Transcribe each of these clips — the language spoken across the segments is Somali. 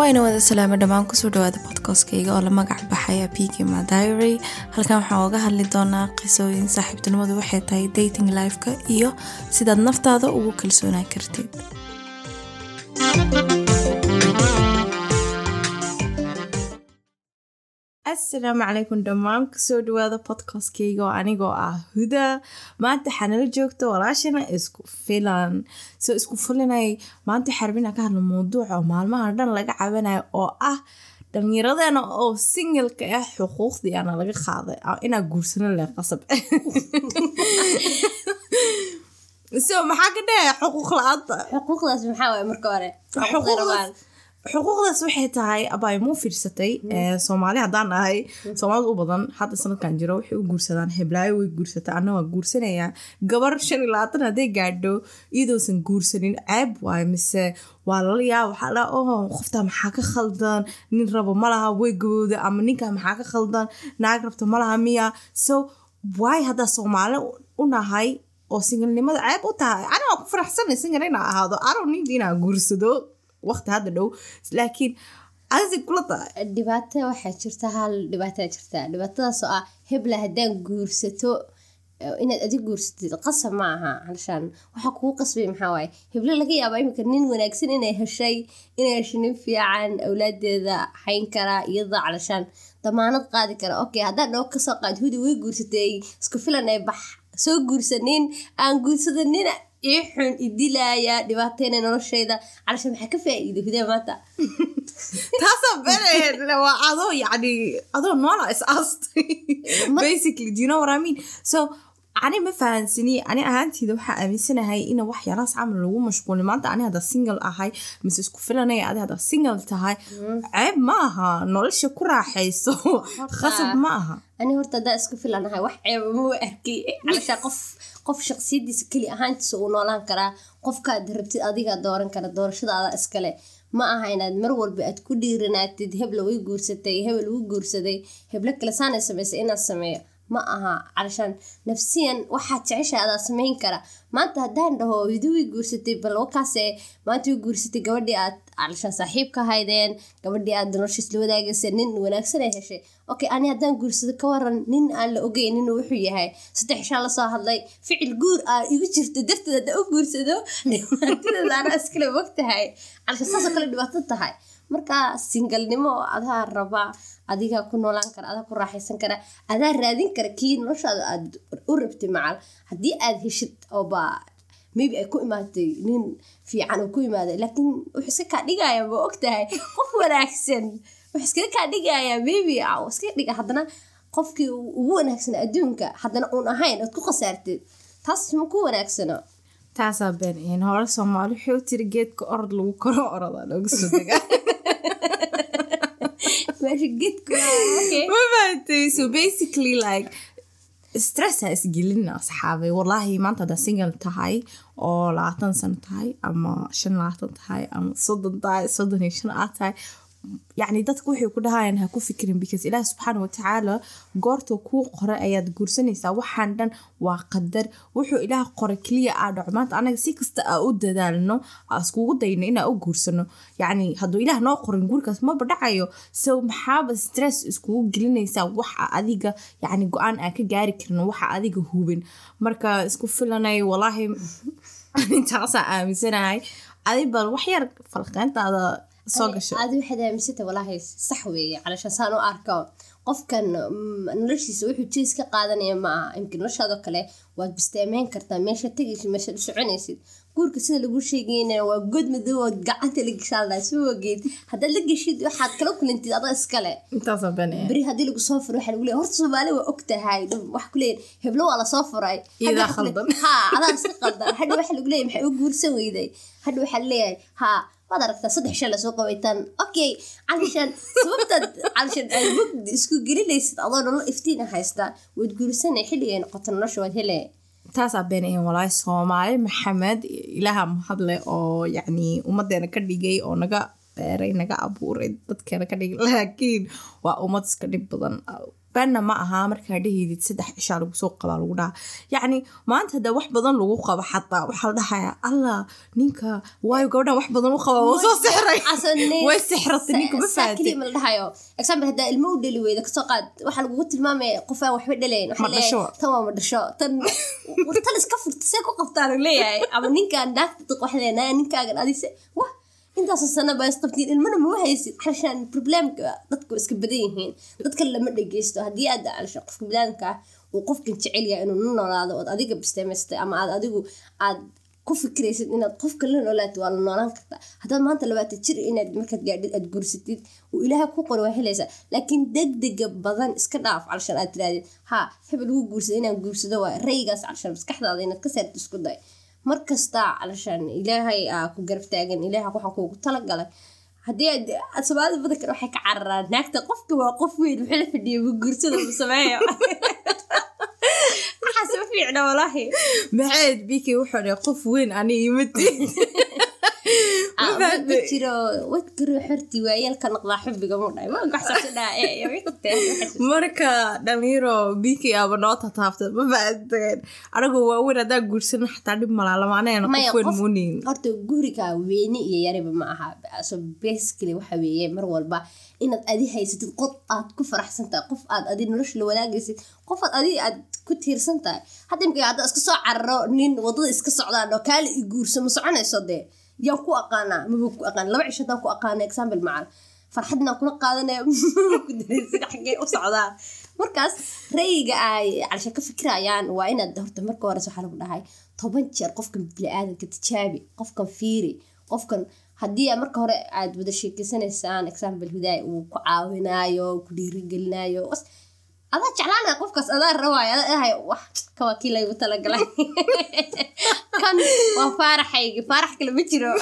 waayna wada salaamo dhammaan ku soo dhawaada bodkastkayga oo la magac baxaya pkma diary. Halkan waxaan oga hadli doonaa qisooyin saaxiibtinimadu waxay tahay dating lifeka iyo sidaad naftaada ugu kalsoonaan kartid asalaamu calaykum dhammaan ku soo dhawaada podcastkayga oo anigoo ah huda maanta waxaa nala joogta walaashana isku filan. Soo isku filanay maanta xarbina ka hadla mawduuca oo maalmaha dhan laga cabanayo oo ah dhalinyaradana oo singalka ah xuquuqdii ana laga qaaday inaa guursano le qasab. So maxaa ka dhahaya xuquuq la'aanta? Xuquuqdaas maxaa waay marka hore? Xuquuqdaas xuquuqdaas waxay tahay abay muu fiirsatay soomaali haddaan nahay soomaalida u badan hadda sanadkan jiro waxay u guursadaan heblaayo way guursataa anna waa guursanayaa gabar shan iyo labaatan hadday gaadho iyadoosan guursanin ceeb waayo mise waa lala yaa waxaa dhaa oh qoftaa maxaa ka khaldan? Nin rabo malaha way gabowda ama ninkaa maxaa ka khaldan? Naag rabta malaha miya. So waay haddaa soomaali u nahay oo singalnimada ceeb u tahay. Ani waa ku faraxsanay singal inaa ahaado. Aro ninka inaa guursado waqti hadda dhow laakiin dhibaato waxaa jirta hal dhibaataa jirta dhibaatadaas oo ah hebla haddaan guursato inaad adig guursatid qasab ma aha halshaan waxaa kugu qasbay maxaa heblo laga yaaba iminka nin wanaagsan inay heshay inay heshay nin fiican awlaadeeda hayn karaa iyada calashaan damaanad qaadi kara okay haddaan dhoo ka soo qaad hudi way guursatay isku filan ee bax soo guursanin aan guursadanina ii xun idilaaya dhibaateyna noloshayda. Calashaan maxaa ka faa-iida hudee maanta? Taasaa beenaheed waa adoo yacni adoo noola is aastay. Basically do you know what I mean? So ani ma fahansani ani ahaanteyda waxaa aaminsanahay ina wax yaraas camal lagu mashquulin. Maanta ani hadda single ahay mise isku filanaya adi hadda single tahay ceeb ma aha nolosha ku raaxayso. Khasab ma aha. Ani horta haddaa isku filanahay wax ceeba ma arkay. Calashaa qof qof shaqsiyadiisa keli ahaantiisa uu noolaan karaa qofkaad rabtid adigaa dooran kara doorashadaada iskale ma aha inaad mar walba aad ku dhiiranaatid hebla way guursatay hebel wuu guursaday heblo kale saanay samaysay inaad sameeyo ma aha calashaan nafsiyan waxaad jecesha adaa samayn kara maanta haddaan dhaho hiduwii guursatay bal wakaase maanta way guursatay gabadhii aad calashaan saaxiib ka haydeen gabadhii aad noloshiis la wadaagaysa nin wanaagsan ay heshay. Okay ani haddaan guursado ka waran nin aan la ogeyn nin wuxuu yahay. Saddex ishaa la soo hadlay. Ficil guur aa igu jirto darteed haddaan u guursado dhibaatadeeda anaa iskale mogtahay calashaan saasoo kale dhibaato tahay. Marka singalnimo adaa raba adigaa ku noolaan kara adaa ku raaxaysan kara adaa raadin kara kii noloshaada aad u rabtay macal. Haddii aad heshid ooba maybe ay ku imaatay nin fiican oo ku imaaday laakiin wuxuu iska kaa dhigaya ma ogtahay? Qof wanaagsan. Wuxuu iskaga kaa dhigaya maybe iskaga dhiga haddana qofkii ugu wanaagsan adduunka haddana uun ahayn ood ku khasaartid taas ma ku wanaagsano? Taasaa been hore soomaali wuxuu tiri geedka orod lagu koro oroda looga soo degaa. Fahatay so basically like stress ha isgelina asxaabay wallaahi maanta haddaa single tahay oo labaatan sano tahay ama shan labaatan tahay ama soddon tahay soddon iyo shan aad tahay yacni dadka waxay ku dhahayaan ha ku fikirin because ilaah subxaana watacaala goorta kuu qoray ayaad guursanaysaa. Waxaan dhan waa qadar. Wuxuu ilaah qoray keliya aa dhaco maanta anaga si kasta aa u dadaalno aa iskugu dayno inaa u guursano yacni hadduu ilaah noo qorin guurkaas maba dhacayo so maxaaba stress iskugu gelinaysaa? Waxa adiga yacni go'aan aa ka gaari karin waxa adiga hubin. Marka isku filanay wallaahi intaasaa aaminsanahay. Adi bal wax yar falqeyntaada aadi waxaad aaminsanta walaahi sax weeye calashaan saan u arko. Qofkan noloshiisa wuxuu jees ka qaadanaya ma aha. Imka noloshaadoo kale waad bistaameyn kartaa meesha tegaysid meesha u soconaysid. Guurka sida lagu sheegayna waa god madow oo gacanta la gishaaldaa soo wageed haddaad la geshid waxaad kala kulantid adaa iskale beri haddii lagu soo furo waxaa lagu leeyahay horta soomaali waa og tahay. Wax ku leeyahay heblo waa la soo furay. Iyadaa khaldan. Ha adaa iska qaldan hadha waxaa lagu leeyahay maxay u guursan weyday? Hadha waxaa leeyahay ha waad aragtaa saddex shan la soo qabaytaan. Okay calishaan sababtaad calishaan aad bog isku gelinaysid adoo nolol iftiin haysta waad guursanay xilligay noqoto nolosha waad helaya taasaa been ahayn walaahi soomaali maxamed ilaaha mahadle oo yacni ummadeena ka dhigay oo naga beeray naga abuuray dadkeena ka dhigay. Laakiin waa ummad iska dhib badan beenna ma aha markaa dhahaydid saddex cishaa lagu soo qabaa lagu dhaha. Yacni maanta hadda wax badan lagu qabo xataa waxaa la dhahayaa allah ninka waayo gabadhan wax badan u qaba waa soo sixray. Way sixratay ninka ma fahatay ma la dhahayo. Example haddaa ilmo u dhali weyda ka soo qaad waxaa lagugu tilmaamaya qof aan waxba dhalayn tan waa ma dhasho. Tan tan iska furta see ku qabtaa leeyahay. Ama ninkaan naagta duq wax leenaya ninkaagan adise wah intaasoo sana baa isqabtiin ilmana ma wahaysid calashaan problemka dadka waa iska badan yihiin. Dadka lama dhegeysto haddii aad calashaan qofka ah uu qofkan jecel yahay inuu la noolaado ood adiga bisteemaystay ama aad adigu aad ku fikraysid inaad qofka la noolaato waa la noolaan kartaa haddaad maanta labaatan jir inaad markaad gaadhid aad guursatid uu ilaahay ku qori waa helaysaa laakiin degdega badan iska dhaaf calashaan aad tirahdid ha hebel wuu guursada inaan guursado waa raygaas calashaan maskaxdaada inaad ka saarto isku day markasta calashaan ilaahay aa ku garab taagan ilaahay waxaa kuugu talagalay. Aad soomaalida badankan waxay ka cararaan. Naagta qofka waa qof weyn wuxuu la fadhiya guursada sameeyo. Waxaas ma fiicna walaahi maxayd biki wuxuu dhahay qof weyn ani imati ma ma jiro wadkaro xorti waayaalka noqdaa xubbiga mu dhahay. Waa gaxsabta dhaa marka dhalinyaro biki aba noo tataabta ma fahanteen anagu waaweyn haddaan guursan xataa dhib malaa lamaanayna Maya, qof weyn qof- muunin horta guriga weyne iyo yariba ma aha. So basically waxa weeye mar walba inaad adi haysatid qof aad ku faraxsan tahay qof aad adi nolosha la wadaagaysid qof aad adi aad ku tiirsan tahay. Hadda imika hadda iska soo cararo nin waddada iska socdaan oo kaale i guurso ma soconayso dee yaan ku aqaanaa maba ku aqaan laba cisho haddaan ku aqaana example macal farxadnaan kula qaadanaya ku u socdaa? Markaas rayiga ay calasha ka fikirayaan waa inaad horta marka hore waxaa lagu dhahay toban jeer qofkan bini-aadanka tijaabi qofkan fiiri qofkan haddii marka hore aad wada sheekeysanaysaan example hudaay uu ku caawinaayo ku dhiirigelinayo adaa jeclaanaya qofkaas adaa rabaayo adaa dhahay wax kawaa kii laygu talagalay kan waa faaraxaygi faarax kale ma jiro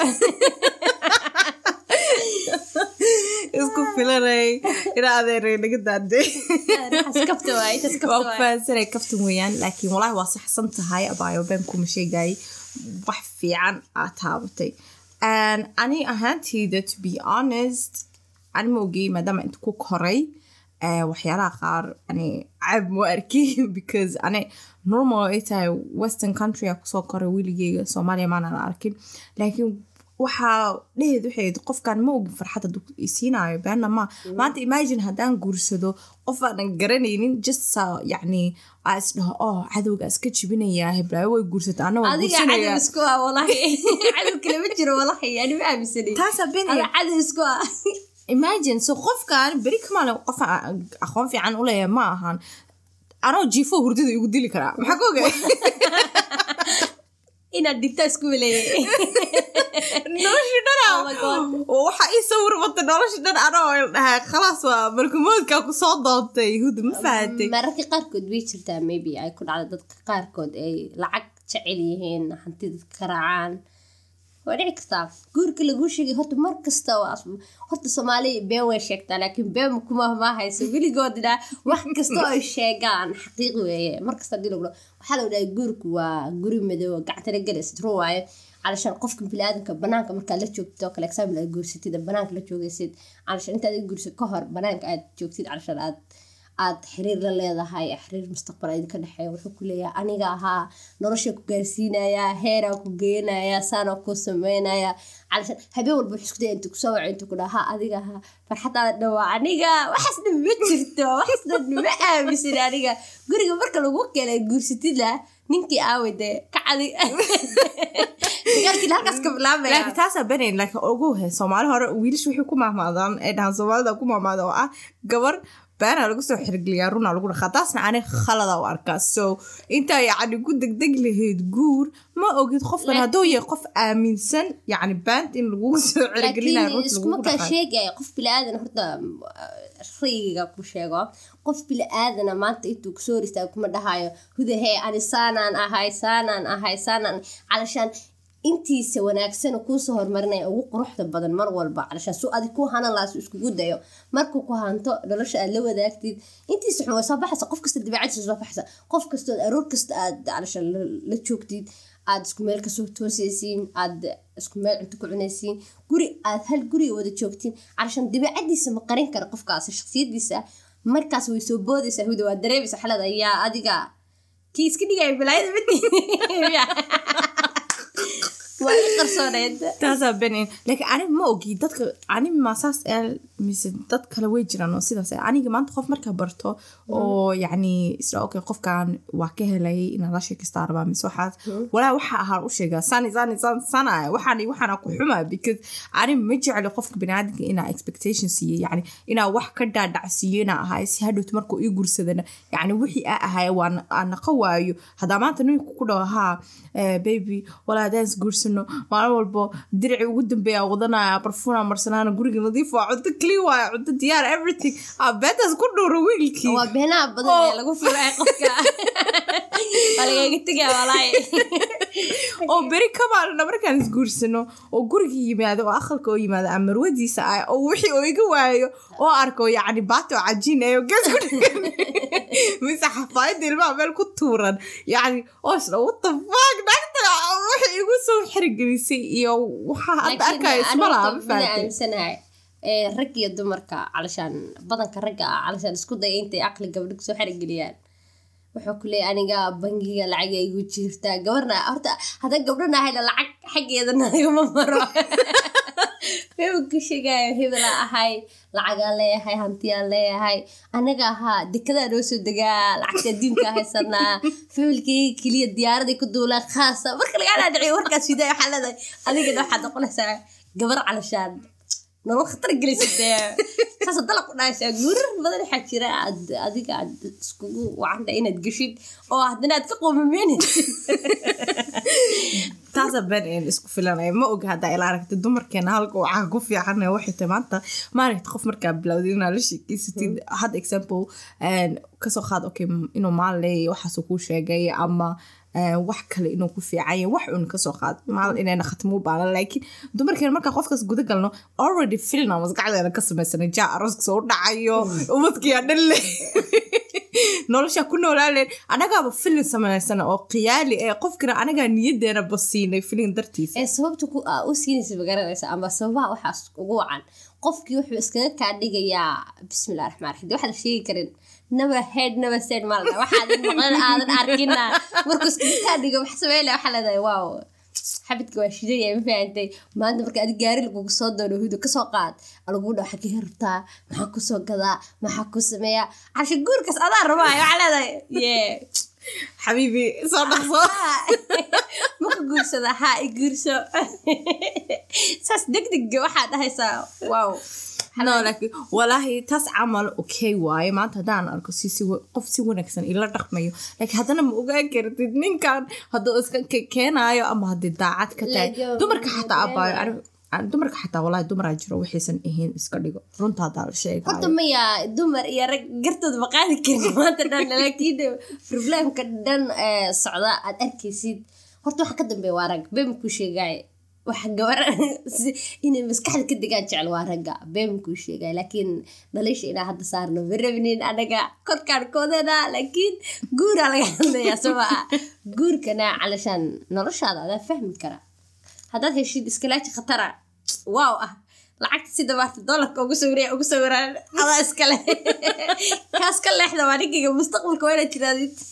isku filanay ina adeeray naga kafta waa ku fahansanay kaftan weeyaan laakiin walaahi waa saxsan tahay abaayo been kuma sheegayay wax fiican aad taabatay ani ahaanteyda to be honest ani ma ogey maadaama inta ku koray waxyaalaha qaar caab ma arki because ani normal ay tahay western country a ku soo koray weligeyga soomaaliya maanan arkin laakiin waxaa dheheed waxayd qofkan ma ogin farxad hadduu isiinayo beena ma maanta imagine haddaan guursado qof aanan garanaynin just sa yacni aa isdhaho oh cadowga iska jibinayaa heblaayo way guursata ana waa adiga cadow guursanaya isku ah walahi cadow kale ma jiro walahi ani ma aaminsani taasaa ada benaya cadow isku ah imagine so qofkan beri kamaale qof aqoon fiican u leeyahay ma ahan. Anoo jiifo hurdada igu dili karaa. Maxaa ka ogay inaad dhigtaa isku weleeyay nolosha dhana Oh oo waxaa ii sawir wata nolosha dhan anoo il dhahay khalaas waa malkumoodkaa ku soo doontay huda ma fahatay mararka qaarkood way jirtaa maybe ay ku dhacdo dadka qaarkood ay lacag jecel yihiin hanti dadka ka raacaan waa dhici kartaa guurka laguu sheegay horta mar kasta waa as- horta soomaali been way sheegtaa laakiin been kuma ma hayso weligoodna wax kasta ay sheegaan xaqiiq weeye mar kasta haddii lagu dhaho. Waxaa lagu dhahay guurku waa guri madow gacantana galaysid run waaye. Calashaan qofka biniaadanka banaanka markaad la joogtid oo kale example aad guursatid banaanka la joogaysid calashaan intaad guursid ka hor banaanka aad joogtid calashaan aad aad xiriir la leedahay xiriir mustaqbal idinka dhexeeya wuxuu ku aniga ahaa nolosha ku gaarsiinayaa heeraa ku geenayaa saanaa ku sameynaya calashaan habeen walba wuxuu isku daya intuu ku soo waco intuu ku dhaha ha adiga ahaa farxadaada dhawaa aniga waxaas dhan ma jirto waxaas dhan ma aaminsan aniga. Guriga marka lagu keenay guursatida ninkii aaway dee ka bilaabaya taasaa laakiin ugu he hore wiilasha waxay ku mahmaadaan ee dhahaan soomaalida ku mahmaada oo ah gabar beena lagu soo xirgeliyaa runaa lagu dhaqaa. Taasna ani khalada u arkaa so intaa yacni ku degdeg lahayd guur ma ogid qofkan hadduu yahay qof aaminsan yacni baant in lagugu soo xirgelinayo laakiin runta iskuma lagugu kaa dhaqayo. sheegaya qof bilaadan horta rayiga ku sheego. Qof bilaaadana maanta intuu ku soo hor kuma dhahayo hudahee ani saanaan ahay saanaan ahay saanaan calashaan intiisa wanaagsan kuusoo horumarinaya ugu quruxda badan mar walba. Calashaan su adig ku hanan lahaa su iskugu dayo. Markuu ku hanto nolosha aad la wadaagtid intiisa xun way soo baxaysa. Qof kasta dabeecadiisa soo baxaysa. Qof kastood aroor kasta aad calashaan la- joogtid aad isku meel ka soo toosaysiin aad isku meel cunto ku cunaysiin guri aad hal guriga wada joogtiin. Calashaan dabeecadiisa ma qarin kara qofkaas shaksiyadiisa markaas way soo boodaysaa. Huda waa dareemaysa xalada ayaa adiga. Kii iska dhigaya bilaayada mid waa i qarsooneed taasaa benin laakiin aniga ma ogi dadka ani maasaas ee mise dad kale way jiraan oo sidaas aniga maanta qof markaa barto oo yacni isla okay qofkan waa ka helay inaad la sheekaysta rabaa mise waxaas walaa waxa ahaa u sheegaa sani sani san sana waxaan waxaana ku xumaa because ani ma jecli qofka baniaadamka inaa expectation siiyo yacni inaa wax ka dhaadhacsiiyo inaa ahay si hadhowta markuu ii gursadana yacni wixii aa ahay waa aan naqa waayo. Haddaa maanta ninku ku dhaho haa baby walaa haddaan is guursano maalin walbo diricii ugu dambeeya wadanaya barfuuna marsanaana guriga nadiif waa cunto clean waaya cunto diyaar everything. Aa ku dhuuro wiilkii. Waa beenaha badan ee lagu fulay qofka waa lagaga tegaya walaahi oo beri ka maalina markaan isguursano oo guriga yimaado oo aqalka oo yimaado ama marwadiisa ah oo wixii oo iga waayo oo arko yacni baato cajiin ayo gees ku dhigan mise xafaayadda ilmaha meel ku tuuran yacni oo isla fuck naagta wixii igu soo xirigelisay iyo waxaa hadda arkaya isma laha ma fahamtay rag iyo dumarka calashaan badanka ragga ah calashaan isku daya intay aqli gabdho ku soo xerigeliyaan wuxuu ku leeyahay aniga bangiga lacag igu jirtaa. Gabarna horta haddaan gabdhana ahayna lacag xaggeeda nagama maro. Hebel ku sheegaayo ahay lacagaan leeyahay hantiyaan leeyahay. Anaga ahaa dekedaa noo soo degaa lacagta adduunka haysanaa. Familkayga keliya diyaaraday ku duulaan khaasa. Marka lagaa dhaadhiciyo warkaas fidaa waxaa leedahay? Adigana waxaad noqonaysaa gabar calashaan nolol khatar gelisa dee saasa dalab ku dhahaysaa guurar badan waxaa jira aad adiga aad iskugu wacanta inaad geshid oo haddana aad ka qoomameynaysid taasa ben een isku filanaya ma oga haddaa ila aragta dumarkeena halka waxaa ku fiican waxay tahay maanta maaragta qof markaa bilowday inaa la sheekeysatid had example een, ka soo qaad okay inuu maalin waxaasuu kuu sheegay ama wax kale inuu ku fiican yahay wax uun ka soo qaad maalin inayna khatmo u baanan laakiin dumarkeena markaa qofkaas guda galno already filna maskaxdeena ka samaysana jaa arooska soo dhacayo ubadkiyaa dhalle nolosha ku noolaaleen anagaaba filin samaysana oo khiyaali ee qofkana anagaa niyadeena basiinay filin dartiisa ee sababta ku aa u siinaysa magaranaysa ama sababaha waxaas ugu wacan qofkii wuxuu iskaga kaa dhigayaa bismillahi raxmaan raxiim waxaa la sheegi karin never head never said maalda waxaadan maqlan aadan arkina kaa dhigo wax sameyle waxaa leedahay waaw xabidka waa shidaya ma fahantay maanta marka adi gaari lagugu soo doono hudo ka soo qaad alagu dha waxaa kaga rabtaa maxaa ku soo gadaa maxaa ku sameeyaa? Cashe guurkaas adaa rabaayo waxaa leedahay yee xabiibi soo dhaqso. Maka guursada haa i guurso. Saas degdega waxaa dhahaysaa wow walaahi taas camal okay waaye. Maanta haddaan arko qof si wanaagsan ila dhaqmayo. Laakiin haddana ma ogaan kartid ninkan hadduu iska ke- keenaayo ama haddii daacad ka tahay. Dumarka xataa abaayo dumarka xataa walaahi dumaraa jiro waxaysan ahayn iska dhigo. Runta haddaa la horta sheegaayo maya dumar iyo rag gartooda ma qaadi karin. Maanta dhan laakiin problemka dhan ee socda aad arkaysid horta waxa ka dambeeya waa rag. Been kuu sheegay waxa gabar. Inay maskaxda ka degaan jecel waa ragga. Been kuu sheegay laakiin dhaliisha inaa hadda saarno ma rabnin anaga. Korkaan koodana laakiin guuraa laga hadlayaa soma guurkana calashaan noloshaada adaa fahmi kara. Haddaad heshid iskalaaji khatara waaw ah lacagta sida maarta doolarka ugu sawiraya ugu sawiraan adaa iskale kaas ka leexda waa ninkayga mustaqbalka waa inaad tiraadid.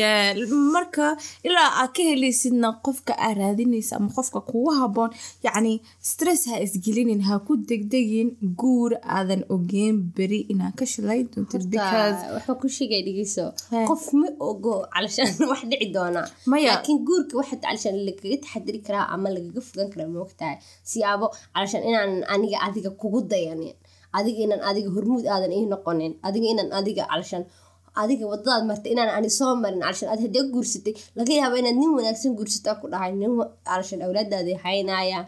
Yeah, marka ilaa aad ka helaysidna qofka aad raadinaysa ama qofka kugu haboon yacni stress ha isgelinin ha ku degdegin guur aadan ogeyn beri inaa ka shalay doontid because ku sheegay dhegeyso He. qof ma ogo calashaan wax dhici doona. Maya. laakiin guurka waxaa calashaan lagaga taxadiri karaa ama lagaga fogan karaa moogtahay siyaabo calashaan inaan aniga adiga kugu dayanin. Adiga inaan adiga hormuud aadan ii noqonin. Adiga inaan adiga calashaan adiga wadadaad martay inaan ani soo marin calashaan aad hadee guursatay laga yaabo inaad nin wanaagsan guursataa ku dhahay. Nin calashaan awlaadaada haynaya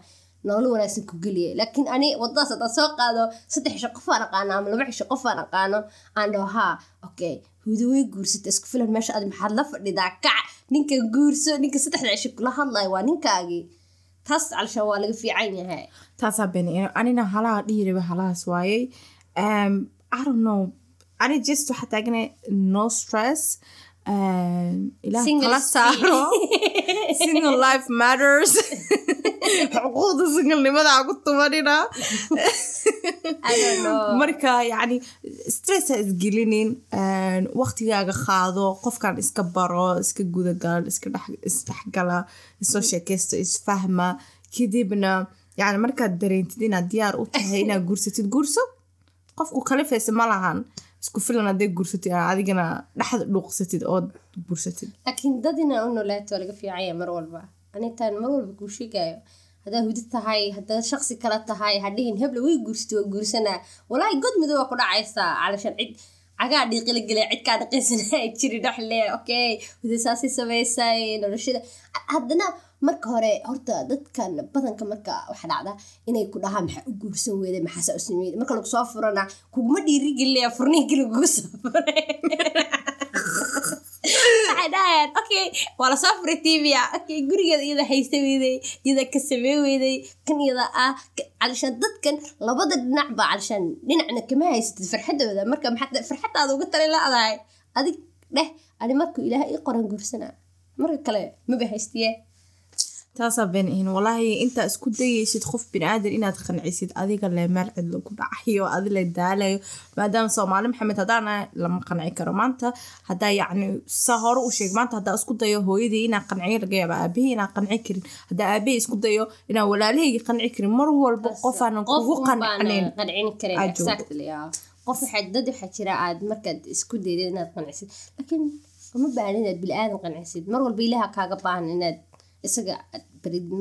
nolol wanaagsan ku geliya laakiin ani wadadaas haddaan soo qaado saddex cisho aqaano ama laba cisho aqaano aan dhaho haa okay hudo way guursata isku filan meesha aad maxaad la fadhidaa? Kac ninka guurso ninka saddexda cisho kula hadlayo waa ninkaagii taas calashaan waa laga fiican yahay. Taasaa beni anina halaha dhihi raba halahaas waayey um, i don't know. Ani just waxaa taaganay no stress. Um, ilaah kala saaro. Single life matters xuquuqda singlenimadaa ku tumanina marka yacni stress ha isgelinin waqtigaaga qaado qofkan iska baro iska gudagal isdhexgala isoo sheekaysto isfahma kadibna yani markaad dareentid inaad diyaar u tahay inaad guursatid guurso qofku kalifaysa ma lahan isku filan hadday guursatid adigana dhexda dhuuqsatid ood guursatid laakiin dad inaa u noolaato waa laga fiicanya mar walba anitaan mar walba kuu haddaa hudi tahay haddaa shaqsi kale tahay hadhihin hebla way guursatay waa guursanaa walaahi god midow waa ku dhacaysaa calashan cid cagaa dhiiqila gelay cid kaa dhaqaysana ay jiri dhexle okay. Huda saasay samaysay noloshada haddana marka hore horta dadkan badanka marka waxa dhacda inay ku dhahaan maxaa u guursan weyda maxaasa u marka lagu soo furana kuguma dhiiri gelinaya furniinka lagugu soo furay waxay dhahayaan okay waa la soo furay tvya okay gurigeeda iyada haysta weyday iyada ka samey weyday kan iyada ah calishaan dadkan labada dhinac ba calishaan dhinacna kama haysatid farxadooda marka maxaa farxadaada uga tali la-dahay adig dheh ani markuu ilaahay ii qoran guursanaa marka kale maba haystiye taasaa been ahin walaahi intaa isku dayaysid qof biniaadan inaad qancisid adiga le meel cidlo ku dhacayo adi la daalayo maadaama soomaali maxamed haddaana lama qanci karo. Maanta haddaa yacni sa hore u sheeg maanta haddaa isku dayo hooyadii inaa qanciyo laga yaaba aabahii inaa qanci karin. Haddaa aabahii isku dayo inaa walaalahaygi qanci karin mar walba qofaanan kugu ah. qof dad waxaa jira aad markaad isku daydid inaad qancisid laakiin uma baahan inaad bili-aadan qancisid mar walba ilaaha kaaga baahan inaad isaga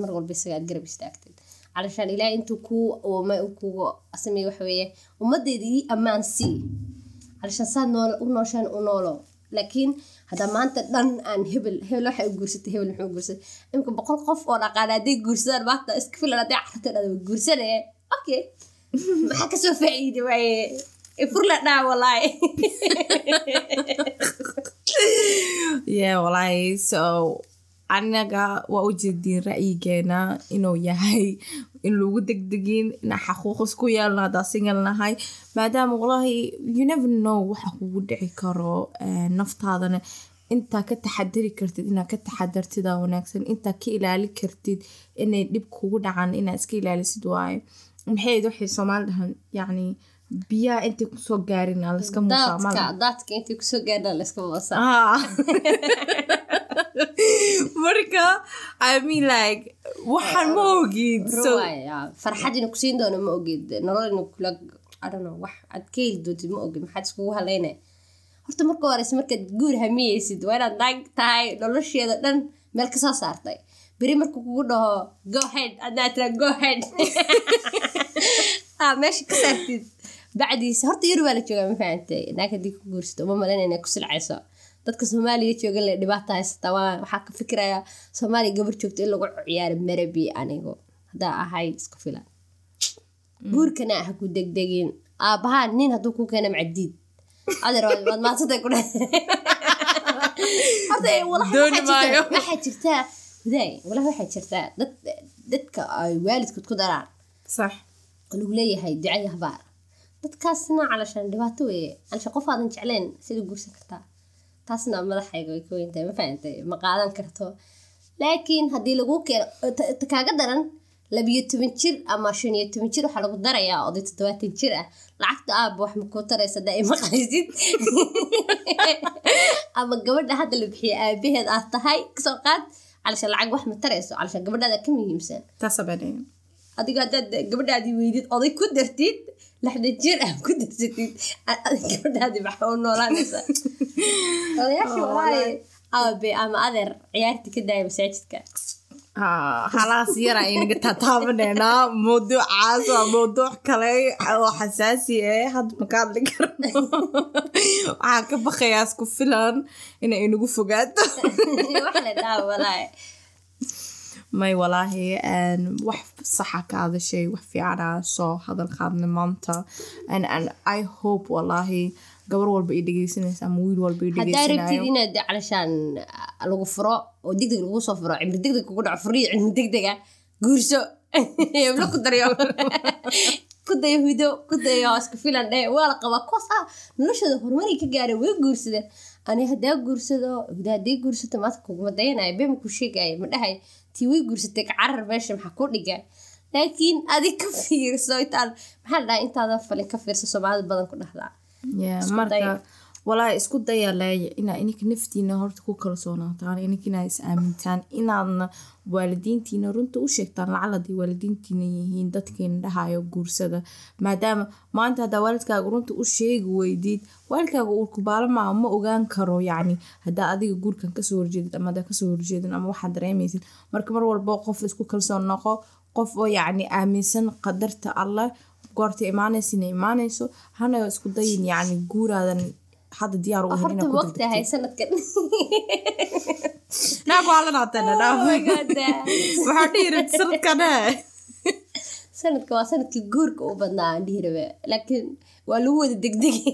mar walba isaga garab istaagtid. Calashaan ilaahay intuu kuu oomay uu kugu sameeye waxa weeye ummadeedii ammaan sii. Calashaan saad nool u nooshaan u noolo. Laakiin haddaa maanta dhan aan hebel hebel waxa guursatay hebel muxuu guursatay? Imika boqol qof oo dhaqaana hadday guursadaan maanta iska filan hadday carto dhada guursanaya okay maxaa ka soo faa'iida waaye? Furla dhaa walaahi yeah walaahi so anaga waa u jeediin ra'yigeena inuu yahay in lagu degdegin inaa xaquuq isku yeelno haddaa singal nahay. Maadaama walaahi you never know waxa kugu dhici karo eh, naftaadana. Intaa ka taxadari kartid inaa ka taxadartidaa wanaagsan. Intaa ka ilaali kartid inay dhib kugu dhacan inaa iska ilaalisid waaye. Maxay waxay soomaali dhahan yacni biyaha intay ku soo gaarin laska musaamala daadka daadka intay ku soo gaadhaan layska moosaa Ah. marka i mean like waxaan ma ogid farxad ina kusiin doono ma ogid nolol ina kula I don't know, wax aad ka heli doontid ma ogid maxaad iskugu haleyne horta marka horeyse markaad guur hamiyeysid waa inaad naag tahay nolosheeda dhan meel ka soo saartay beri markuu kugu dhaho go head adnaa tira go head ah meesha ka saartid bacdiisa horta yar waa la joogaa ma fahantay naag haddii ku guursato uma malayn inay ku silcayso dadka soomaaliya jooga le dhibaata haysata waxaa ka fikirayaa soomaaliya gabar joogto in lagu ciyaaro marabi anigo haddaa ahay isku filan guurkana ah ku degdegin aabahaa nin hadduu ku keena macadiid adeer waad waad maadsantay ku waxaa jirtaa- hudaay walahi waxaa jirtaa dad dadka ay waalidkood ku daraan sax lagu leeyahay ducaya habaar dadkaasna calashaan dhibaato weeye. Calashaan qof aadan jecleen sida guursan kartaa taasna madaxayga way ka weyntahay ma fahantay ma qaadan karto? Laakiin haddii lagu keeno kaaga daran labiyo toban jir ama shan iyo toban jir waxaa lagu darayaa oday toddobaatan jir ah lacagta aaba wax makuu taraysa daa ima qaysid ama gabadha hadda la bixiya aabaheed aad tahay ka soo qaad calashaan lacag wax ma tarayso calashaan gabadhaada ka muhiimsan. Adigo haddaad gabadhaadii weydid oday ku dartid lixdan jir ah ku darsatid gabadhaadii maxaa u noolaanaysa odayaasha walaahi aabe ama adeer ciyaarta ka daaya masaajidka halaas yara aynaga taataabaneynaa mawduucaas waa mawduuc kale oo xasaasi ah hadda maka hadli karno waxaan ka baqayaa isku filan inay inagu fogaato wax la dhaha walaahi may walaahi wax saxa ka hadashay wax fiicana soo hadal qaadnay maanta. I hope walaahi gabar walba i dhegeysanaysa ama wiil walba haddaa rabtid inaad calashaan lagu furo oo degdeg lagu soo furo cimri degdeg kugu dhaco furiyo cilmi degdega guurso. Heblo ku daryo. Ku dayo hudo ku dayo iska filan dhe waa la qabaa kuwaas ah noloshooda horumaray ka gaareen way guursadeen. Ani haddaa guursado huda hadday guursato maanta kuguma dayanaya bema ku sheegaya ma dhahay tii way guursatay ka carar meesha maxaa ku dhiga laakiin adig ka fiirso intaan maxaa dhahaa intaadan falin ka fiirso soomaalida badan ku dhahdaa Yeah, Isku daya leeya inaa ininka naftiina horta ku kalsoonaataan ininka inaa is aamintaan inaadna waalidiintiina runta u sheegtaan haday waalidiintiina yihiin dadkiina dhahayo guursada. Maadaama maanta haddaa waalidkaaga runta u sheegi weydid waalidkaaga uu kubaalo maaha ma ogaan karo yacni haddaa adiga guurkan ka soo horjeedid ama haddaa ka soo horjeedin ama waxaad dareemaysid. Marka mar walbo qof isku kalsoon noqo qof oo yacni aaminsan qadarta allah goorta imaanaysa imaanayso hana isku dayin yacni guuraadan hadda diyaar u horta inaad ku waqti ahay sanadkan waxaa dhihi rabti sanadkane sanadka waa sannadkii guurka u badnaa aan dhihi rabe laakiin waa lagu wada degdegay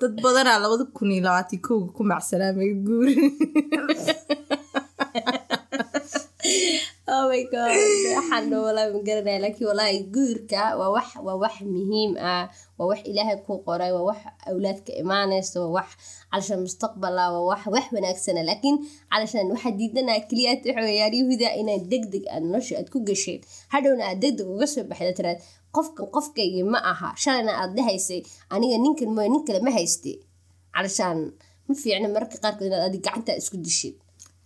dad badanaa labada kun iyo labaatan kowga ku macsanaamay guur my waxaan dho walaahi ma garanaya laakiin guurka waa wax waa wax muhiim ah. Waa wax ilaahay ku qoray waa wax awlaadka imaanaysa waa wax calashan mustaqbal ah waa wax wax wanaagsana laakiin calashan waxaa diidanaa keliyaad waxa weeyaan yahuda inaad degdeg aad nolosha aad ku gasheen. Hadhowna aad degdeg uga soo baxda tiraad qofkan qofkaygii ma aha. Shalayna aad dhahaysay aniga ninkan mooy nin kale ma hayste calashaan ma fiicna mararka qaarkood inaad adig gacantaa isku dishid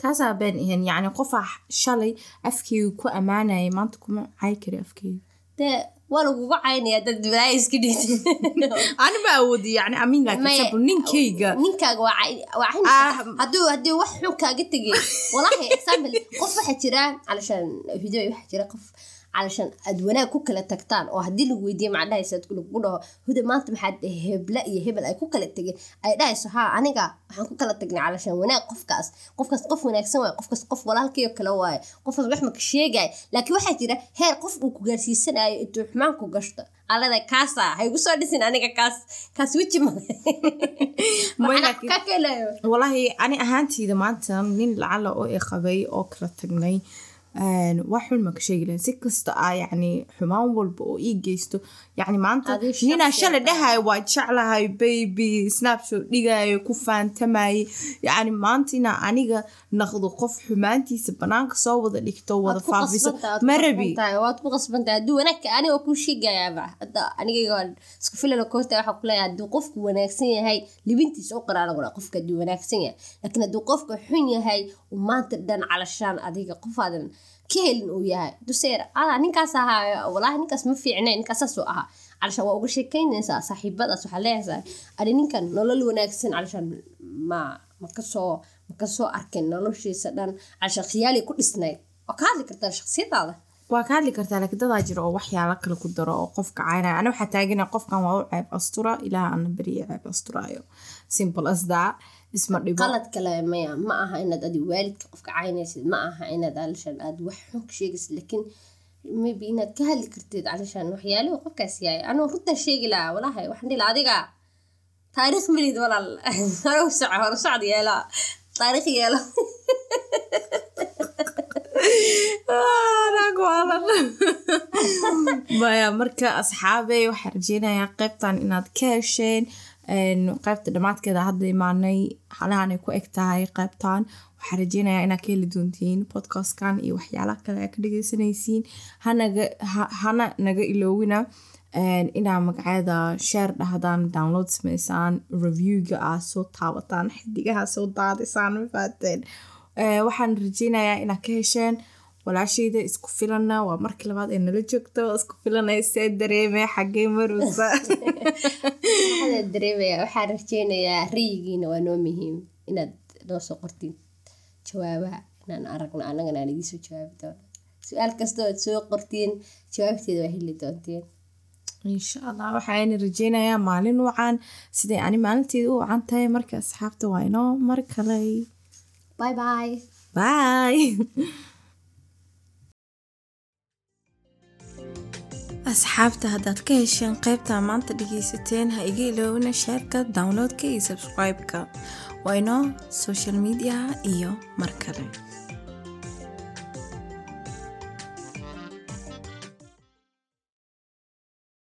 taasaa been ahayn yacni qofaa shalay afkeyga ku ammaanayay maanta kuma cayi kari afkeyga dee waa laguga caynayaa dad balaayo iska dhigtay ani ma awoodi yacni amin laakiin ninkeyga ninkaaga waa cay- cayn hadduu haddii wax xun kaaga tegay walahi example qof waxaa jira calashaan hido waxaa jira qof calashaan aad wanaag ku kala tagtaan oo haddii lagu weydiiye lagu dhaho huda maanta maxaad hebla iyo hebel ay ku kala tegeen ay dhahayso haa aniga waxaan ku kala tagnay calashaan wanaag qofkaas qofkaas qof wanaagsan waaye qofkaas qof walaalkayo kale waaye qofkaas wax maka sheegay laakiin waxaa jira heer qof uu ku gaarsiisanayo intuu xumaan ku gashto alada kaasa ha igu soo dhisin aniga kaas kaas weji ma Maya, macna laakiin- ka kelayo walaahi ani ahaanteyda maanta nin lacala oo i qabay oo kala tagnay wax xun ma ka sheegi lahayn. Si kasta ah yacni xumaan walba oo ii geysto yacni maanta ninaa shalay ah. dhahayo waa jeclahay baby snapshot dhigayo ku faantamayay yacni maanta inaa aniga naqdo qof xumaantiisa banaanka soo wada dhigto wada faafiso ma ku rabi qasbantahay, waad ku qasbantahay hadduu wanaagka aniga kuu sheegayaaba hadda aniga waan isku filana koorta waxaa kuleeyahay hadduu qofku wanaagsan yahay libintiisa u qaraana qura qofka hadduu wanaagsan yahay laakiin hadduu qofka xun yahay maanta dhan calashaan adiga qofaadan ka helin uu yahay duseer ada ninkaas ahaa walaahi ninkaas ma fiicnay ninkaas saasuu ahaa calashaan waa uga sheekaynaysaa saaxiibadaas waxaa leeyahay ani ninkan nolol wanaagsan calashaan ma ma ka soo ma ka soo arkin noloshiisa dhan calashaan khiyaali ku dhisnayd waa ka hadli kartaa shaksiyadaada waa ka hadli kartaa laakiin dadaa jira oo waxyaalo kale ku daro oo qofka caynaya ana waxaa taagana qofkan waa u ceeb astura ilaah ana beriya ceeb asturaayo simple as that isma dhibo qalad kale maya ma aha inaad adi waalidka qofka caynaysid ma aha inaad alishaan aad wax xun ka sheegaysid laakiin maybe inaad ka hadli kartid alishaan waxyaaluhu qofkaas yahay. Anuu runtaa sheegi lahaa walaahi waxaan dhihi lahaa adiga. Taariikh milid walaal. Hore u soco hore socod yeela taariikh yeelo. Waalan maya marka asxaabey waxaa rajeynayaa qeybtan inaad ka hesheen een, qeybta dhammaadkeeda hadda imaanay halahan ay ku eg tahay qeybtan waxaa rajeynayaa inaad ka heli doontiin podcastkan iyo waxyaalaha kale aad ka dhegeysanaysiin hana naga iloowina inaa magacyada share dhahdaan download samaysaan reviewga aad soo taabataan xidigaha soo daadisaan mafaateen Ee, waxaan rajeynayaa inaad ka hesheen walaashayda isku filana waa markii labaad ee nala joogto isku filanaysee dareeme xagee marusa waxaa dareemaya waxaan rajeynayaa rayigiina waa noo muhiim inaad noo soo qortiin jawaabaha inaan aragno annagana aan idiin soo jawaabi doono su'aal kasta oad soo qortiin jawaabteeda waa heli doonteen insha allah waxaana rajeynayaa maalin wacan siday ani maalinteeda u wacan tahay marka asxaabta waa inoo mar kale bye bye bye asxaabta haddaad ka hesheen qaybta maanta dhegeysateen ha iga iloowina sheerka downloadka iyo subscribe-ka. Waa inoo social media iyo mar kale